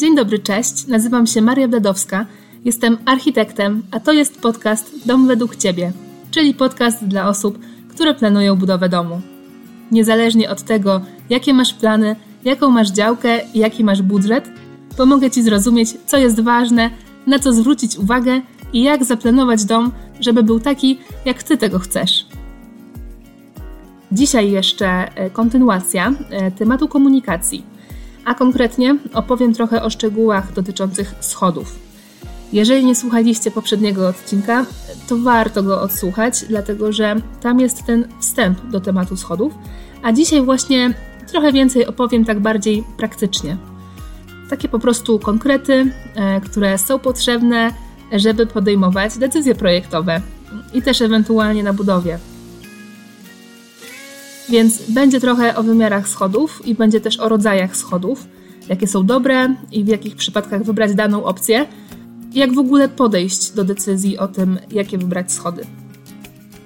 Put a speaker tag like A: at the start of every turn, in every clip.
A: Dzień dobry, cześć. Nazywam się Maria Bledowska. Jestem architektem, a to jest podcast Dom według Ciebie, czyli podcast dla osób, które planują budowę domu. Niezależnie od tego, jakie masz plany, jaką masz działkę i jaki masz budżet, pomogę Ci zrozumieć, co jest ważne, na co zwrócić uwagę i jak zaplanować dom, żeby był taki, jak Ty tego chcesz. Dzisiaj jeszcze e, kontynuacja e, tematu komunikacji, a konkretnie opowiem trochę o szczegółach dotyczących schodów. Jeżeli nie słuchaliście poprzedniego odcinka, to warto go odsłuchać, dlatego że tam jest ten wstęp do tematu schodów, a dzisiaj właśnie trochę więcej opowiem tak bardziej praktycznie. Takie po prostu konkrety, e, które są potrzebne, żeby podejmować decyzje projektowe i też ewentualnie na budowie. Więc będzie trochę o wymiarach schodów i będzie też o rodzajach schodów, jakie są dobre i w jakich przypadkach wybrać daną opcję, jak w ogóle podejść do decyzji o tym, jakie wybrać schody.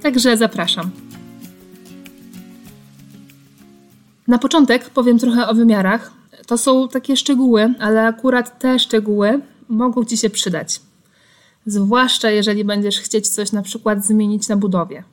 A: Także zapraszam. Na początek powiem trochę o wymiarach. To są takie szczegóły, ale akurat te szczegóły mogą Ci się przydać. Zwłaszcza jeżeli będziesz chcieć coś na przykład zmienić na budowie.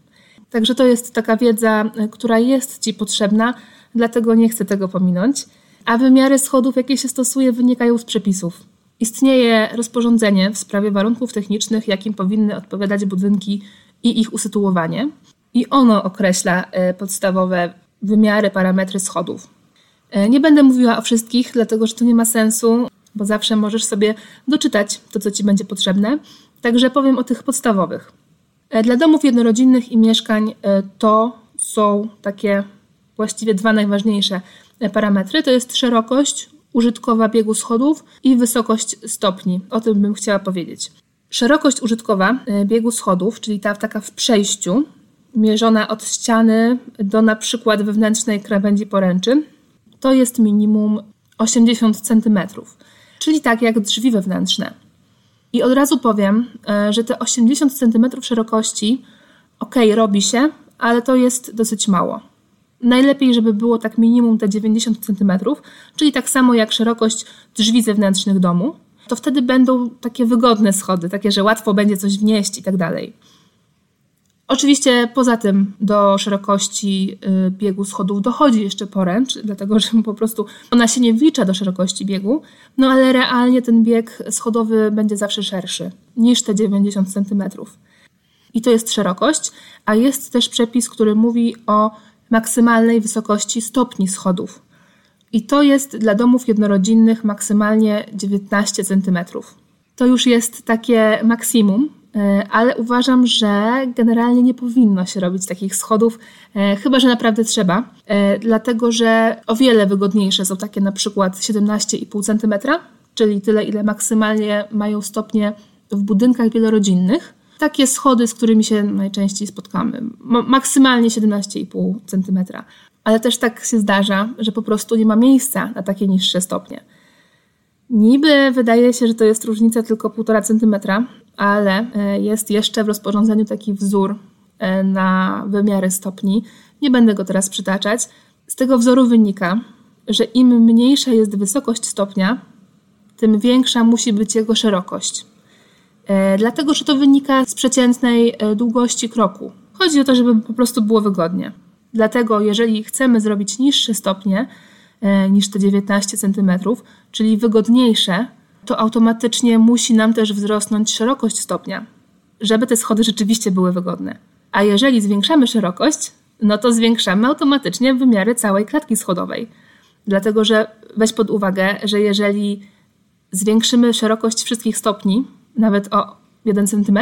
A: Także to jest taka wiedza, która jest Ci potrzebna, dlatego nie chcę tego pominąć. A wymiary schodów, jakie się stosuje, wynikają z przepisów. Istnieje rozporządzenie w sprawie warunków technicznych, jakim powinny odpowiadać budynki i ich usytuowanie, i ono określa e, podstawowe wymiary, parametry schodów. E, nie będę mówiła o wszystkich, dlatego że to nie ma sensu, bo zawsze możesz sobie doczytać to, co ci będzie potrzebne. Także powiem o tych podstawowych. E, dla domów jednorodzinnych i mieszkań to są takie właściwie dwa najważniejsze parametry. To jest szerokość użytkowa biegu schodów i wysokość stopni. O tym bym chciała powiedzieć. Szerokość użytkowa biegu schodów, czyli ta taka w przejściu, mierzona od ściany do na przykład wewnętrznej krawędzi poręczy, to jest minimum 80 cm, czyli tak jak drzwi wewnętrzne. I od razu powiem, e, że te 80 cm szerokości ok, robi się, ale to jest dosyć mało. Najlepiej, żeby było tak minimum te 90 cm, czyli tak samo jak szerokość drzwi zewnętrznych domu. To wtedy będą takie wygodne schody, takie, że łatwo będzie coś wnieść i tak dalej. Oczywiście poza tym do szerokości y, biegu schodów dochodzi jeszcze poręcz, dlatego że po prostu ona się nie wlicza do szerokości biegu, no ale realnie ten bieg schodowy będzie zawsze szerszy niż te 90 cm. I to jest szerokość, a jest też przepis, który mówi o maksymalnej wysokości stopni schodów. I to jest dla domów jednorodzinnych maksymalnie 19 cm. To już jest takie maksimum, ale uważam, że generalnie nie powinno się robić takich schodów, e, chyba że naprawdę trzeba, e, dlatego że o wiele wygodniejsze są takie na przykład 17,5 cm, czyli tyle, ile maksymalnie mają stopnie w budynkach wielorodzinnych. Takie schody, z którymi się najczęściej spotkamy, maksymalnie 17,5 cm. Ale też tak się zdarza, że po prostu nie ma miejsca na takie niższe stopnie. Niby wydaje się, że to jest różnica tylko 1,5 cm, ale e, jest jeszcze w rozporządzeniu taki wzór e, na wymiary stopni. Nie będę go teraz przytaczać. Z tego wzoru wynika, że im mniejsza jest wysokość stopnia, tym większa musi być jego szerokość. E, dlatego, że to wynika z przeciętnej długości kroku. Chodzi o to, żeby po prostu było wygodnie. Dlatego, jeżeli chcemy zrobić niższe stopnie niż te 19 cm, czyli wygodniejsze, to automatycznie musi nam też wzrosnąć szerokość stopnia, żeby te schody rzeczywiście były wygodne. A jeżeli zwiększamy szerokość, no to zwiększamy automatycznie wymiary całej klatki schodowej. Dlatego, że weź pod uwagę, że jeżeli zwiększymy szerokość wszystkich stopni, nawet o 1 cm,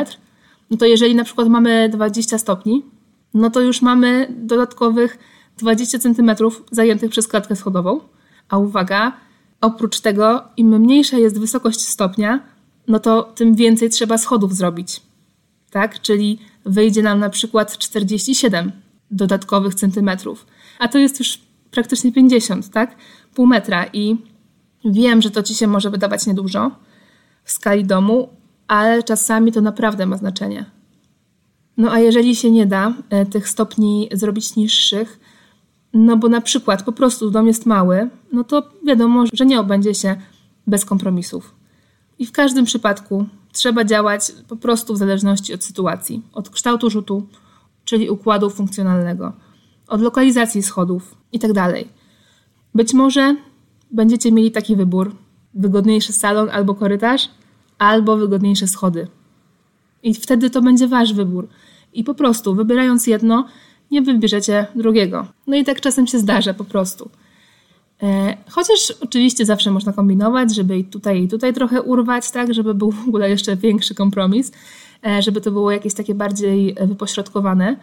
A: no to jeżeli na przykład mamy 20 stopni, no to już mamy dodatkowych 20 cm zajętych przez klatkę schodową. A uwaga, Oprócz tego, im mniejsza jest wysokość stopnia, no to tym więcej trzeba schodów zrobić. Tak? Czyli wyjdzie nam na przykład 47 dodatkowych centymetrów, a to jest już praktycznie 50, tak? Pół metra i wiem, że to ci się może wydawać niedużo w skali domu, ale czasami to naprawdę ma znaczenie. No a jeżeli się nie da e, tych stopni zrobić niższych, no bo na przykład po prostu dom jest mały, no to wiadomo, że nie obędzie się bez kompromisów. I w każdym przypadku trzeba działać po prostu w zależności od sytuacji, od kształtu rzutu, czyli układu funkcjonalnego, od lokalizacji schodów itd. Tak Być może będziecie mieli taki wybór: wygodniejszy salon albo korytarz, albo wygodniejsze schody. I wtedy to będzie wasz wybór. I po prostu, wybierając jedno, nie wybierzecie drugiego. No i tak czasem się zdarza po prostu. E, chociaż oczywiście zawsze można kombinować, żeby i tutaj i tutaj trochę urwać, tak, żeby był w ogóle jeszcze większy kompromis, e, żeby to było jakieś takie bardziej wypośrodkowane.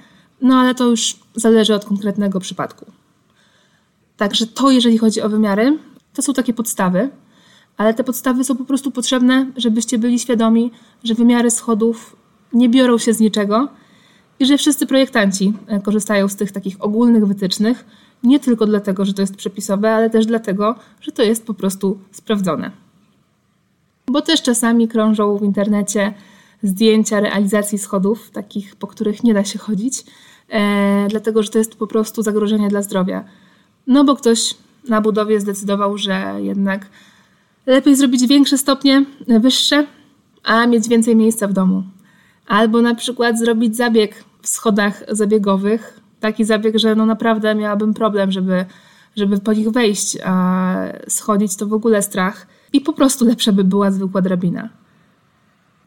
A: No ale to już zależy od konkretnego przypadku. Także to, jeżeli chodzi o wymiary, to są takie podstawy, ale te podstawy są po prostu potrzebne, żebyście byli świadomi, że wymiary schodów nie biorą się z niczego i że wszyscy projektanci e, korzystają z tych takich ogólnych wytycznych, nie tylko dlatego, że to jest przepisowe, ale też dlatego, że to jest po prostu sprawdzone. Bo też czasami krążą w internecie zdjęcia realizacji schodów, takich, po których nie da się chodzić, e, dlatego że to jest po prostu zagrożenie dla zdrowia. No bo ktoś na budowie zdecydował, że jednak lepiej zrobić większe stopnie, wyższe, a mieć więcej miejsca w domu. Albo na przykład zrobić zabieg w schodach zabiegowych, taki zabieg, że no naprawdę miałabym problem, żeby, żeby po nich wejść, a schodzić to w ogóle strach. I po prostu lepsza by była zwykła drabina.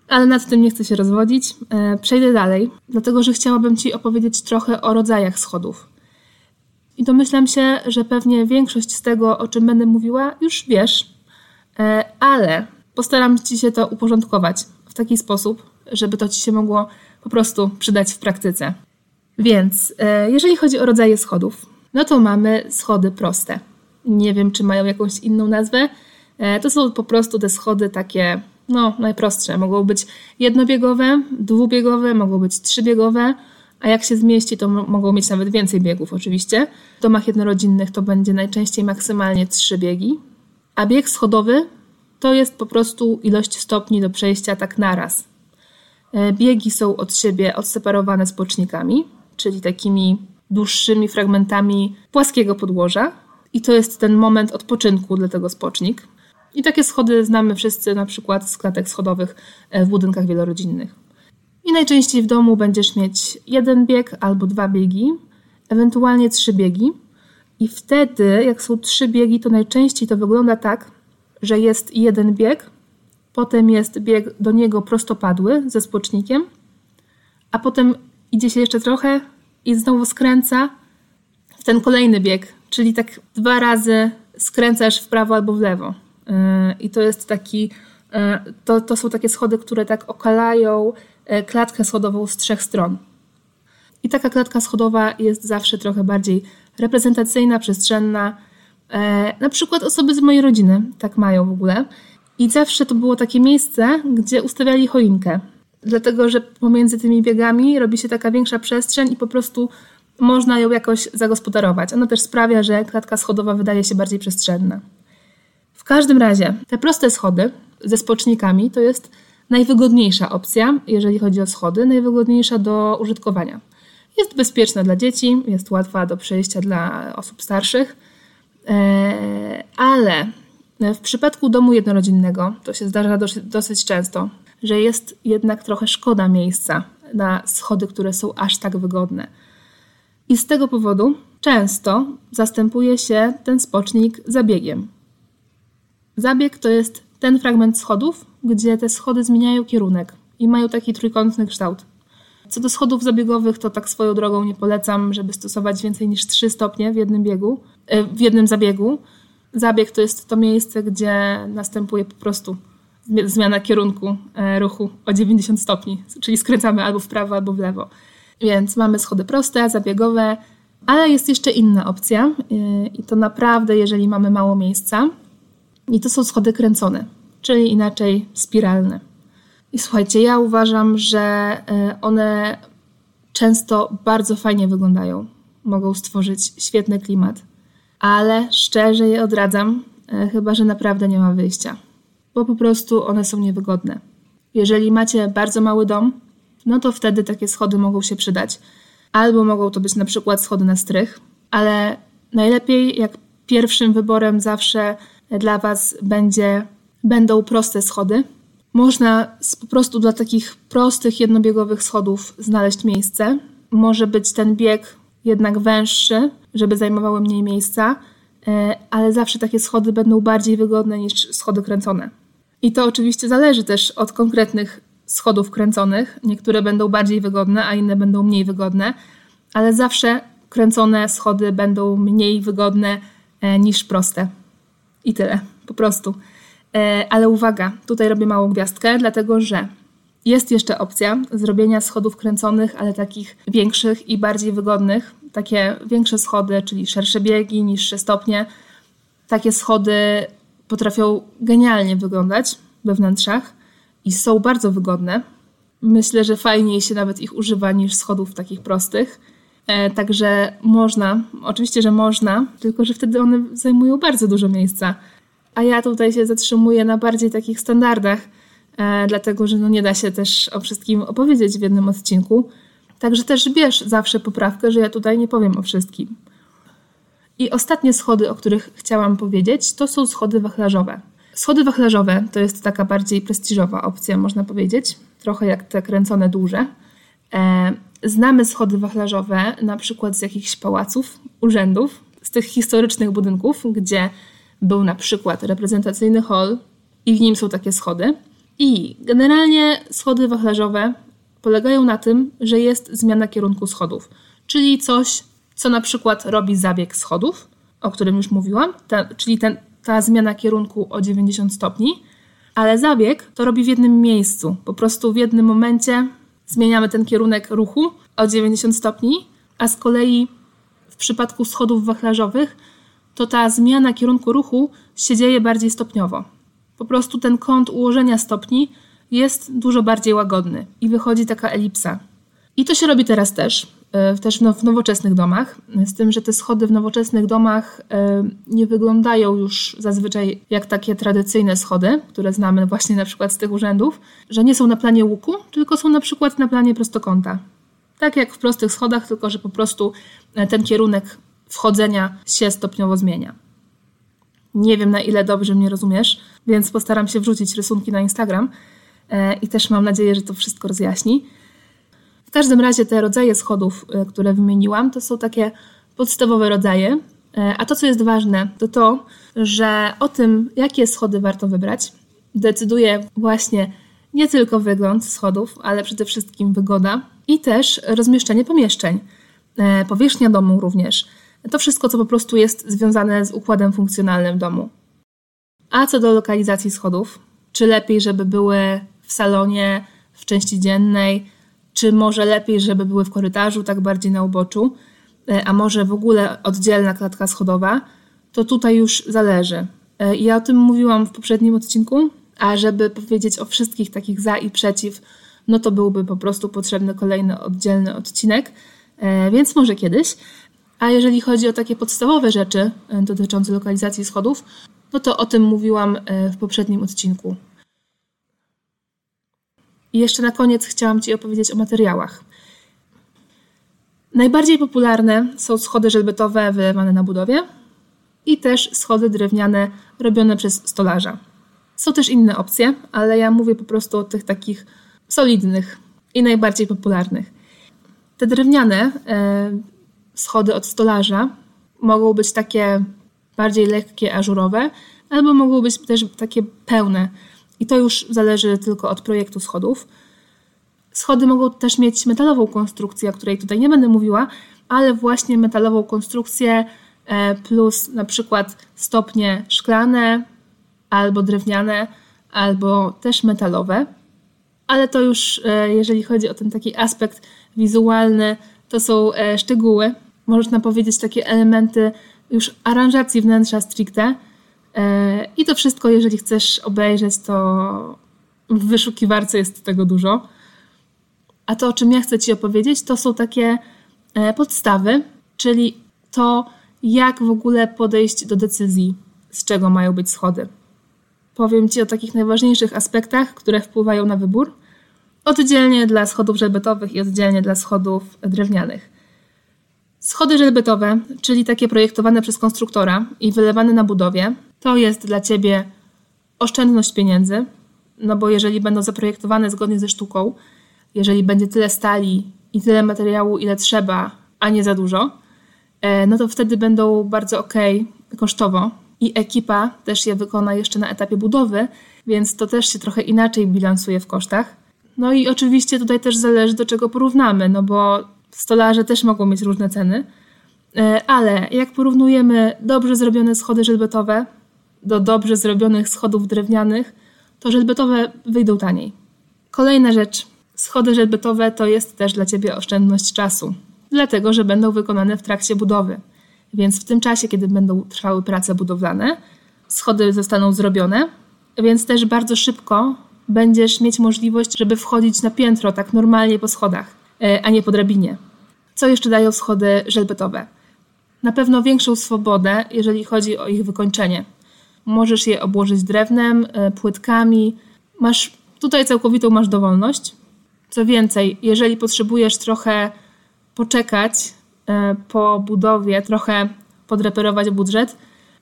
A: Ale nad tym nie chcę się rozwodzić. E, przejdę dalej, dlatego że chciałabym Ci opowiedzieć trochę o rodzajach schodów. I domyślam się, że pewnie większość z tego, o czym będę mówiła, już wiesz, e, ale postaram Ci się to uporządkować w taki sposób, żeby to Ci się mogło po prostu przydać w praktyce. Więc e, jeżeli chodzi o rodzaje schodów, no to mamy schody proste. Nie wiem, czy mają jakąś inną nazwę. E, to są po prostu te schody takie, no, najprostsze. Mogą być jednobiegowe, dwubiegowe, mogą być trzybiegowe, a jak się zmieści, to mogą mieć nawet więcej biegów, oczywiście. W domach jednorodzinnych to będzie najczęściej maksymalnie trzy biegi, a bieg schodowy to jest po prostu ilość stopni do przejścia tak naraz. E, biegi są od siebie odseparowane spocznikami, czyli takimi dłuższymi fragmentami płaskiego podłoża. I to jest ten moment odpoczynku dla tego spocznik. I takie schody znamy wszyscy na przykład z klatek schodowych e, w budynkach wielorodzinnych. I najczęściej w domu będziesz mieć jeden bieg albo dwa biegi, ewentualnie trzy biegi. I wtedy, jak są trzy biegi, to najczęściej to wygląda tak, że jest jeden bieg, potem jest bieg do niego prostopadły ze spocznikiem, a potem idzie się jeszcze trochę i znowu skręca w ten kolejny bieg, czyli tak dwa razy skręcasz w prawo albo w lewo. Yy, I to jest taki, yy, to, to są takie schody, które tak okalają yy, klatkę schodową z trzech stron. I taka klatka schodowa jest zawsze trochę bardziej reprezentacyjna, przestrzenna. Na przykład osoby z mojej rodziny tak mają w ogóle. I zawsze to było takie miejsce, gdzie ustawiali choinkę. Dlatego, że pomiędzy tymi biegami robi się taka większa przestrzeń i po prostu można ją jakoś zagospodarować. Ona też sprawia, że klatka schodowa wydaje się bardziej przestrzenna. W każdym razie, te proste schody ze spocznikami to jest najwygodniejsza opcja, jeżeli chodzi o schody, najwygodniejsza do użytkowania. Jest bezpieczna dla dzieci, jest łatwa do przejścia dla osób starszych, e, ale w przypadku domu jednorodzinnego to się zdarza dosyć często, że jest jednak trochę szkoda miejsca na schody, które są aż tak wygodne. I z tego powodu często zastępuje się ten spocznik zabiegiem. Zabieg to jest ten fragment schodów, gdzie te schody zmieniają kierunek i mają taki trójkątny kształt. Co do schodów zabiegowych, to tak swoją drogą nie polecam, żeby stosować więcej niż 3 stopnie w jednym biegu, e, w jednym zabiegu. Zabieg to jest to miejsce, gdzie następuje po prostu zmiana kierunku e, ruchu o 90 stopni, czyli skręcamy albo w prawo, albo w lewo. Więc mamy schody proste, zabiegowe, ale jest jeszcze inna opcja e, i to naprawdę, jeżeli mamy mało miejsca, i to są schody kręcone, czyli inaczej spiralne. I słuchajcie, ja uważam, że e, one często bardzo fajnie wyglądają. Mogą stworzyć świetny klimat, ale szczerze je odradzam, chyba że naprawdę nie ma wyjścia bo po prostu one są niewygodne. Jeżeli macie bardzo mały dom, no to wtedy takie schody mogą się przydać. Albo mogą to być na przykład schody na strych, ale najlepiej jak pierwszym wyborem zawsze dla Was będzie Będą proste schody. Można po prostu dla takich prostych, jednobiegowych schodów znaleźć miejsce. Może być ten bieg jednak węższy, żeby zajmowały mniej miejsca, e, ale zawsze takie schody będą bardziej wygodne niż schody kręcone. I to oczywiście zależy też od konkretnych schodów kręconych. Niektóre będą bardziej wygodne, a inne będą mniej wygodne, ale zawsze kręcone schody będą mniej wygodne e, niż proste. I tyle, po prostu. E, ale uwaga, tutaj robię małą gwiazdkę, dlatego że jest jeszcze opcja zrobienia schodów kręconych, ale takich większych i bardziej wygodnych. Takie większe schody, czyli szersze biegi, niższe stopnie. Takie schody potrafią genialnie wyglądać we wnętrzach i są bardzo wygodne. Myślę, że fajniej się nawet ich używa niż schodów takich prostych. E, także można, oczywiście, że można, tylko że wtedy one zajmują bardzo dużo miejsca. A ja tutaj się zatrzymuję na bardziej takich standardach, dlatego że no nie da się też o wszystkim opowiedzieć w jednym odcinku. Także też bierz zawsze poprawkę, że ja tutaj nie powiem o wszystkim. I ostatnie schody, o których chciałam powiedzieć, to są schody wachlarzowe. Schody wachlarzowe to jest taka bardziej prestiżowa opcja, można powiedzieć, trochę jak te kręcone duże. E, znamy schody wachlarzowe na przykład z jakichś pałaców, urzędów, z tych historycznych budynków, gdzie był na przykład reprezentacyjny hall i w nim są takie schody. I generalnie schody wachlarzowe polegają na tym, że jest zmiana kierunku schodów, czyli coś, co na przykład robi zabieg schodów, o którym już mówiłam, czyli ten, ta zmiana kierunku o 90 stopni, ale zabieg to robi w jednym miejscu. Po prostu w jednym momencie zmieniamy ten kierunek ruchu o 90 stopni, a z kolei w przypadku schodów wachlarzowych to ta zmiana kierunku ruchu się dzieje bardziej stopniowo. Po prostu ten kąt ułożenia stopni jest dużo bardziej łagodny i wychodzi taka elipsa. I to się robi teraz też, e, też w nowoczesnych domach, z tym, że te schody w nowoczesnych domach e, nie wyglądają już zazwyczaj jak takie tradycyjne schody, które znamy właśnie na przykład z tych urzędów, że nie są na planie łuku, tylko są na przykład na planie prostokąta. Tak jak w prostych schodach, tylko że po prostu e, ten kierunek wchodzenia się stopniowo zmienia. Nie wiem na ile dobrze mnie rozumiesz, więc postaram się wrzucić rysunki na Instagram i też mam nadzieję, że to wszystko rozjaśni. W każdym razie te rodzaje schodów, e, które wymieniłam, to są takie podstawowe rodzaje. E, a to, co jest ważne, to to, że o tym, jakie schody warto wybrać, decyduje właśnie nie tylko wygląd schodów, ale przede wszystkim wygoda i też rozmieszczenie pomieszczeń, e, powierzchnia domu również. To wszystko, co po prostu jest związane z układem funkcjonalnym domu. A co do lokalizacji schodów, czy lepiej, żeby były w salonie, w części dziennej, czy może lepiej, żeby były w korytarzu, tak bardziej na uboczu, e, a może w ogóle oddzielna klatka schodowa, to tutaj już zależy. E, ja o tym mówiłam w poprzednim odcinku, a żeby powiedzieć o wszystkich takich za i przeciw, no to byłby po prostu potrzebny kolejny oddzielny odcinek, e, więc może kiedyś. A jeżeli chodzi o takie podstawowe rzeczy dotyczące lokalizacji schodów, no to o tym mówiłam w poprzednim odcinku. I jeszcze na koniec chciałam Ci opowiedzieć o materiałach. Najbardziej popularne są schody żelbetowe wylewane na budowie i też schody drewniane robione przez stolarza. Są też inne opcje, ale ja mówię po prostu o tych takich solidnych i najbardziej popularnych. Te drewniane e, schody od stolarza mogą być takie bardziej lekkie, ażurowe, albo mogą być też takie pełne, i to już zależy tylko od projektu schodów. Schody mogą też mieć metalową konstrukcję, o której tutaj nie będę mówiła, ale właśnie metalową konstrukcję e, plus na przykład stopnie szklane albo drewniane, albo też metalowe. Ale to już, e, jeżeli chodzi o ten taki aspekt wizualny, to są e, szczegóły. Można powiedzieć takie elementy już aranżacji wnętrza stricte, E, I to wszystko, jeżeli chcesz obejrzeć, to w wyszukiwarce jest tego dużo. A to, o czym ja chcę Ci opowiedzieć, to są takie e, podstawy, czyli to, jak w ogóle podejść do decyzji, z czego mają być schody. Powiem Ci o takich najważniejszych aspektach, które wpływają na wybór. Oddzielnie dla schodów żelbetowych i oddzielnie dla schodów drewnianych. Schody żelbetowe, czyli takie projektowane przez konstruktora i wylewane na budowie, to jest dla Ciebie oszczędność pieniędzy, no bo jeżeli będą zaprojektowane zgodnie ze sztuką, jeżeli będzie tyle stali i tyle materiału, ile trzeba, a nie za dużo, e, no to wtedy będą bardzo ok kosztowo i ekipa też je wykona jeszcze na etapie budowy, więc to też się trochę inaczej bilansuje w kosztach. No i oczywiście tutaj też zależy do czego porównamy, no bo stolarze też mogą mieć różne ceny, e, ale jak porównujemy dobrze zrobione schody żelbetowe do dobrze zrobionych schodów drewnianych, to żelbetowe wyjdą taniej. Kolejna rzecz. Schody żelbetowe to jest też dla Ciebie oszczędność czasu, dlatego że będą wykonane w trakcie budowy. Więc w tym czasie, kiedy będą trwały prace budowlane, schody zostaną zrobione, więc też bardzo szybko będziesz mieć możliwość, żeby wchodzić na piętro tak normalnie po schodach, a nie po drabinie. Co jeszcze dają schody żelbetowe? Na pewno większą swobodę, jeżeli chodzi o ich wykończenie. Możesz je obłożyć drewnem, e, płytkami. Masz tutaj całkowitą masz dowolność. Co więcej, jeżeli potrzebujesz trochę poczekać e, po budowie, trochę podreperować budżet,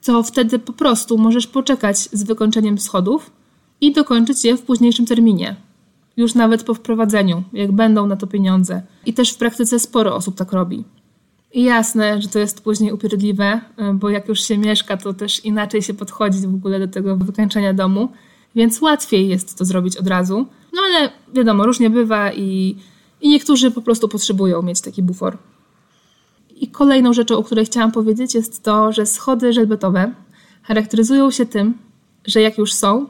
A: to wtedy po prostu możesz poczekać z wykończeniem schodów i dokończyć je w późniejszym terminie. Już nawet po wprowadzeniu, jak będą na to pieniądze. I też w praktyce sporo osób tak robi. I jasne, że to jest później upierdliwe, bo jak już się mieszka, to też inaczej się podchodzić w ogóle do tego wykańczenia domu, więc łatwiej jest to zrobić od razu. No ale wiadomo, różnie bywa i, i niektórzy po prostu potrzebują mieć taki bufor. I kolejną rzeczą, o której chciałam powiedzieć, jest to, że schody żelbetowe charakteryzują się tym, że jak już są,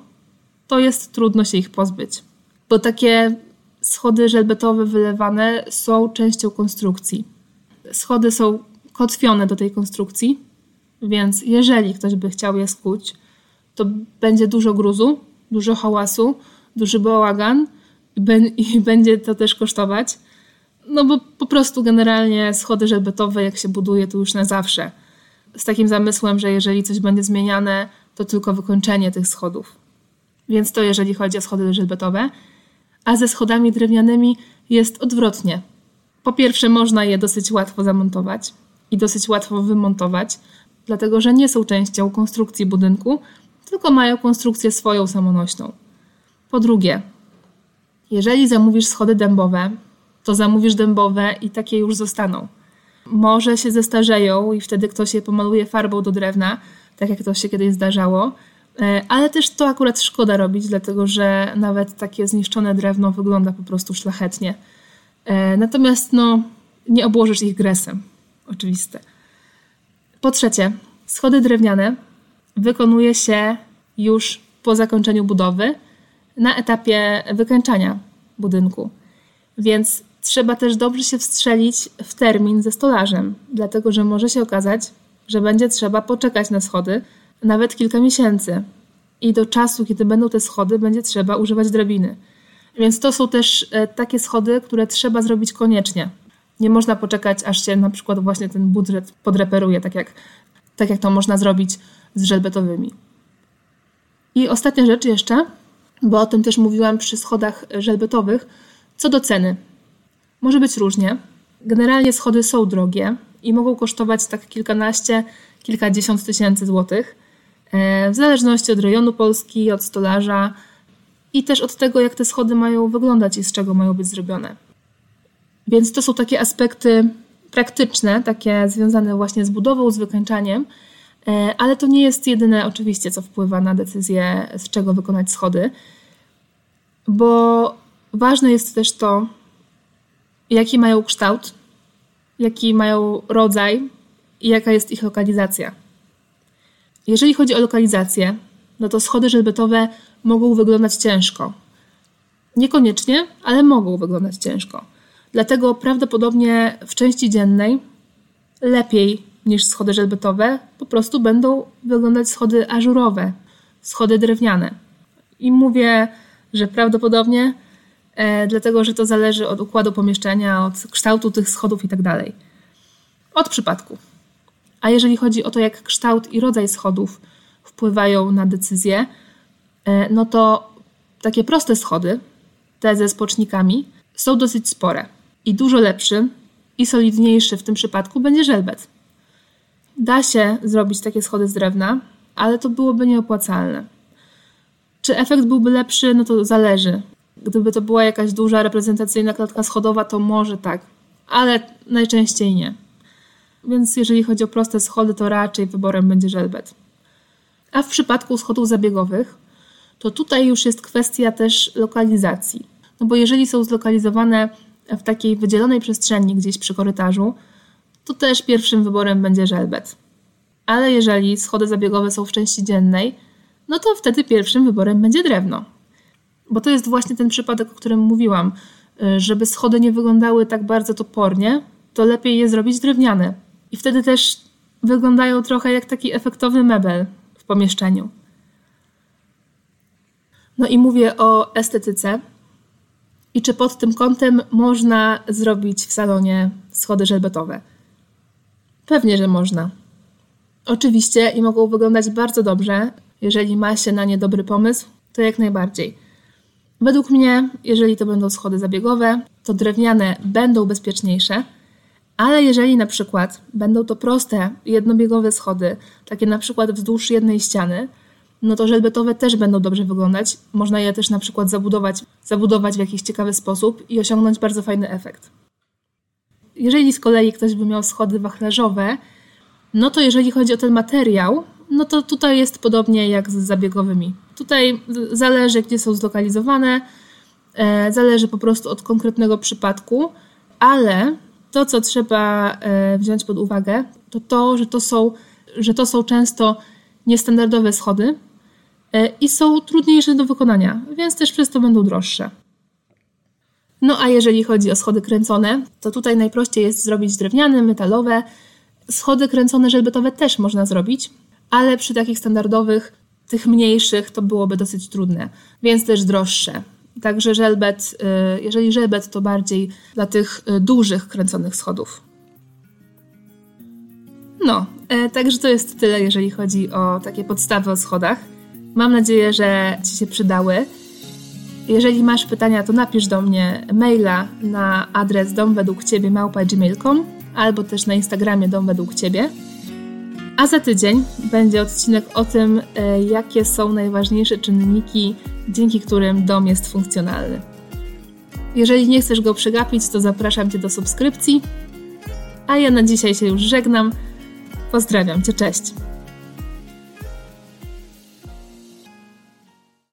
A: to jest trudno się ich pozbyć. Bo takie schody żelbetowe wylewane są częścią konstrukcji. Schody są kotwione do tej konstrukcji, więc jeżeli ktoś by chciał je skuć, to będzie dużo gruzu, dużo hałasu, duży bałagan i będzie to też kosztować. No bo po prostu generalnie schody żelbetowe, jak się buduje, to już na zawsze. Z takim zamysłem, że jeżeli coś będzie zmieniane, to tylko wykończenie tych schodów. Więc to jeżeli chodzi o schody żelbetowe. A ze schodami drewnianymi jest odwrotnie. Po pierwsze, można je dosyć łatwo zamontować i dosyć łatwo wymontować, dlatego że nie są częścią konstrukcji budynku, tylko mają konstrukcję swoją samonośną. Po drugie, jeżeli zamówisz schody dębowe, to zamówisz dębowe i takie już zostaną. Może się zestarzeją i wtedy ktoś je pomaluje farbą do drewna, tak jak to się kiedyś zdarzało, ale też to akurat szkoda robić, dlatego że nawet takie zniszczone drewno wygląda po prostu szlachetnie. E, natomiast no, nie obłożysz ich gresem. Oczywiste. Po trzecie, schody drewniane wykonuje się już po zakończeniu budowy na etapie wykańczania budynku. Więc trzeba też dobrze się wstrzelić w termin ze stolarzem, dlatego że może się okazać, że będzie trzeba poczekać na schody nawet kilka miesięcy. I do czasu, kiedy będą te schody, będzie trzeba używać drabiny. Więc to są też e, takie schody, które trzeba zrobić koniecznie. Nie można poczekać, aż się na przykład właśnie ten budżet podreperuje, tak jak, tak jak to można zrobić z żelbetowymi. I ostatnia rzecz jeszcze, bo o tym też mówiłam przy schodach żelbetowych, co do ceny. Może być różnie. Generalnie schody są drogie i mogą kosztować tak kilkanaście, kilkadziesiąt tysięcy złotych, w zależności od rejonu Polski, od stolarza i też od tego, jak te schody mają wyglądać i z czego mają być zrobione. Więc to są takie aspekty praktyczne, takie związane właśnie z budową, z wykańczaniem, e, ale to nie jest jedyne oczywiście, co wpływa na decyzję, z czego wykonać schody, bo ważne jest też to, jaki mają kształt, jaki mają rodzaj i jaka jest ich lokalizacja. Jeżeli chodzi o lokalizację, no to schody żelbetowe mogą wyglądać ciężko. Niekoniecznie, ale mogą wyglądać ciężko. Dlatego prawdopodobnie w części dziennej lepiej niż schody żelbetowe po prostu będą wyglądać schody ażurowe, schody drewniane. I mówię, że prawdopodobnie, e, dlatego że to zależy od układu pomieszczenia, od kształtu tych schodów itd. Tak od przypadku. A jeżeli chodzi o to, jak kształt i rodzaj schodów wpływają na decyzję, e, no to takie proste schody, te ze spocznikami, są dosyć spore i dużo lepszy i solidniejszy w tym przypadku będzie żelbet. Da się zrobić takie schody z drewna, ale to byłoby nieopłacalne. Czy efekt byłby lepszy? No to zależy. Gdyby to była jakaś duża reprezentacyjna klatka schodowa, to może tak, ale najczęściej nie. Więc jeżeli chodzi o proste schody, to raczej wyborem będzie żelbet. A w przypadku schodów zabiegowych, to tutaj już jest kwestia też lokalizacji. No bo jeżeli są zlokalizowane w takiej wydzielonej przestrzeni gdzieś przy korytarzu, to też pierwszym wyborem będzie żelbet. Ale jeżeli schody zabiegowe są w części dziennej, no to wtedy pierwszym wyborem będzie drewno. Bo to jest właśnie ten przypadek, o którym mówiłam. Żeby schody nie wyglądały tak bardzo topornie, to lepiej je zrobić drewniane. I wtedy też wyglądają trochę jak taki efektowny mebel w pomieszczeniu. No i mówię o estetyce. I czy pod tym kątem można zrobić w salonie schody żelbetowe? Pewnie, że można. Oczywiście i mogą wyglądać bardzo dobrze, jeżeli ma się na nie dobry pomysł, to jak najbardziej. Według mnie, jeżeli to będą schody zabiegowe, to drewniane będą bezpieczniejsze, ale jeżeli na przykład będą to proste, jednobiegowe schody, takie na przykład wzdłuż jednej ściany, no to żelbetowe też będą dobrze wyglądać. Można je też na przykład zabudować, zabudować w jakiś ciekawy sposób i osiągnąć bardzo fajny efekt. Jeżeli z kolei ktoś by miał schody wachlarzowe, no to jeżeli chodzi o ten materiał, no to tutaj jest podobnie jak z zabiegowymi. Tutaj zależy, gdzie są zlokalizowane, e, zależy po prostu od konkretnego przypadku, ale to, co trzeba e, wziąć pod uwagę, to to, że to są, że to są często niestandardowe schody e, i są trudniejsze do wykonania, więc też przez to będą droższe. No a jeżeli chodzi o schody kręcone, to tutaj najprościej jest zrobić drewniane, metalowe. Schody kręcone żelbetowe też można zrobić, ale przy takich standardowych, tych mniejszych, to byłoby dosyć trudne, więc też droższe. Także żelbet, y, jeżeli żelbet, to bardziej dla tych y, dużych kręconych schodów. No, e, także to jest tyle, jeżeli chodzi o takie podstawy o schodach. Mam nadzieję, że Ci się przydały. Jeżeli masz pytania, to napisz do mnie maila na adres domwedługciebie.gmail.com albo też na Instagramie dom według Ciebie. A za tydzień będzie odcinek o tym, e, jakie są najważniejsze czynniki, dzięki którym dom jest funkcjonalny. Jeżeli nie chcesz go przegapić, to zapraszam Cię do subskrypcji. A ja na dzisiaj się już żegnam. Pozdrawiam Cię, cześć!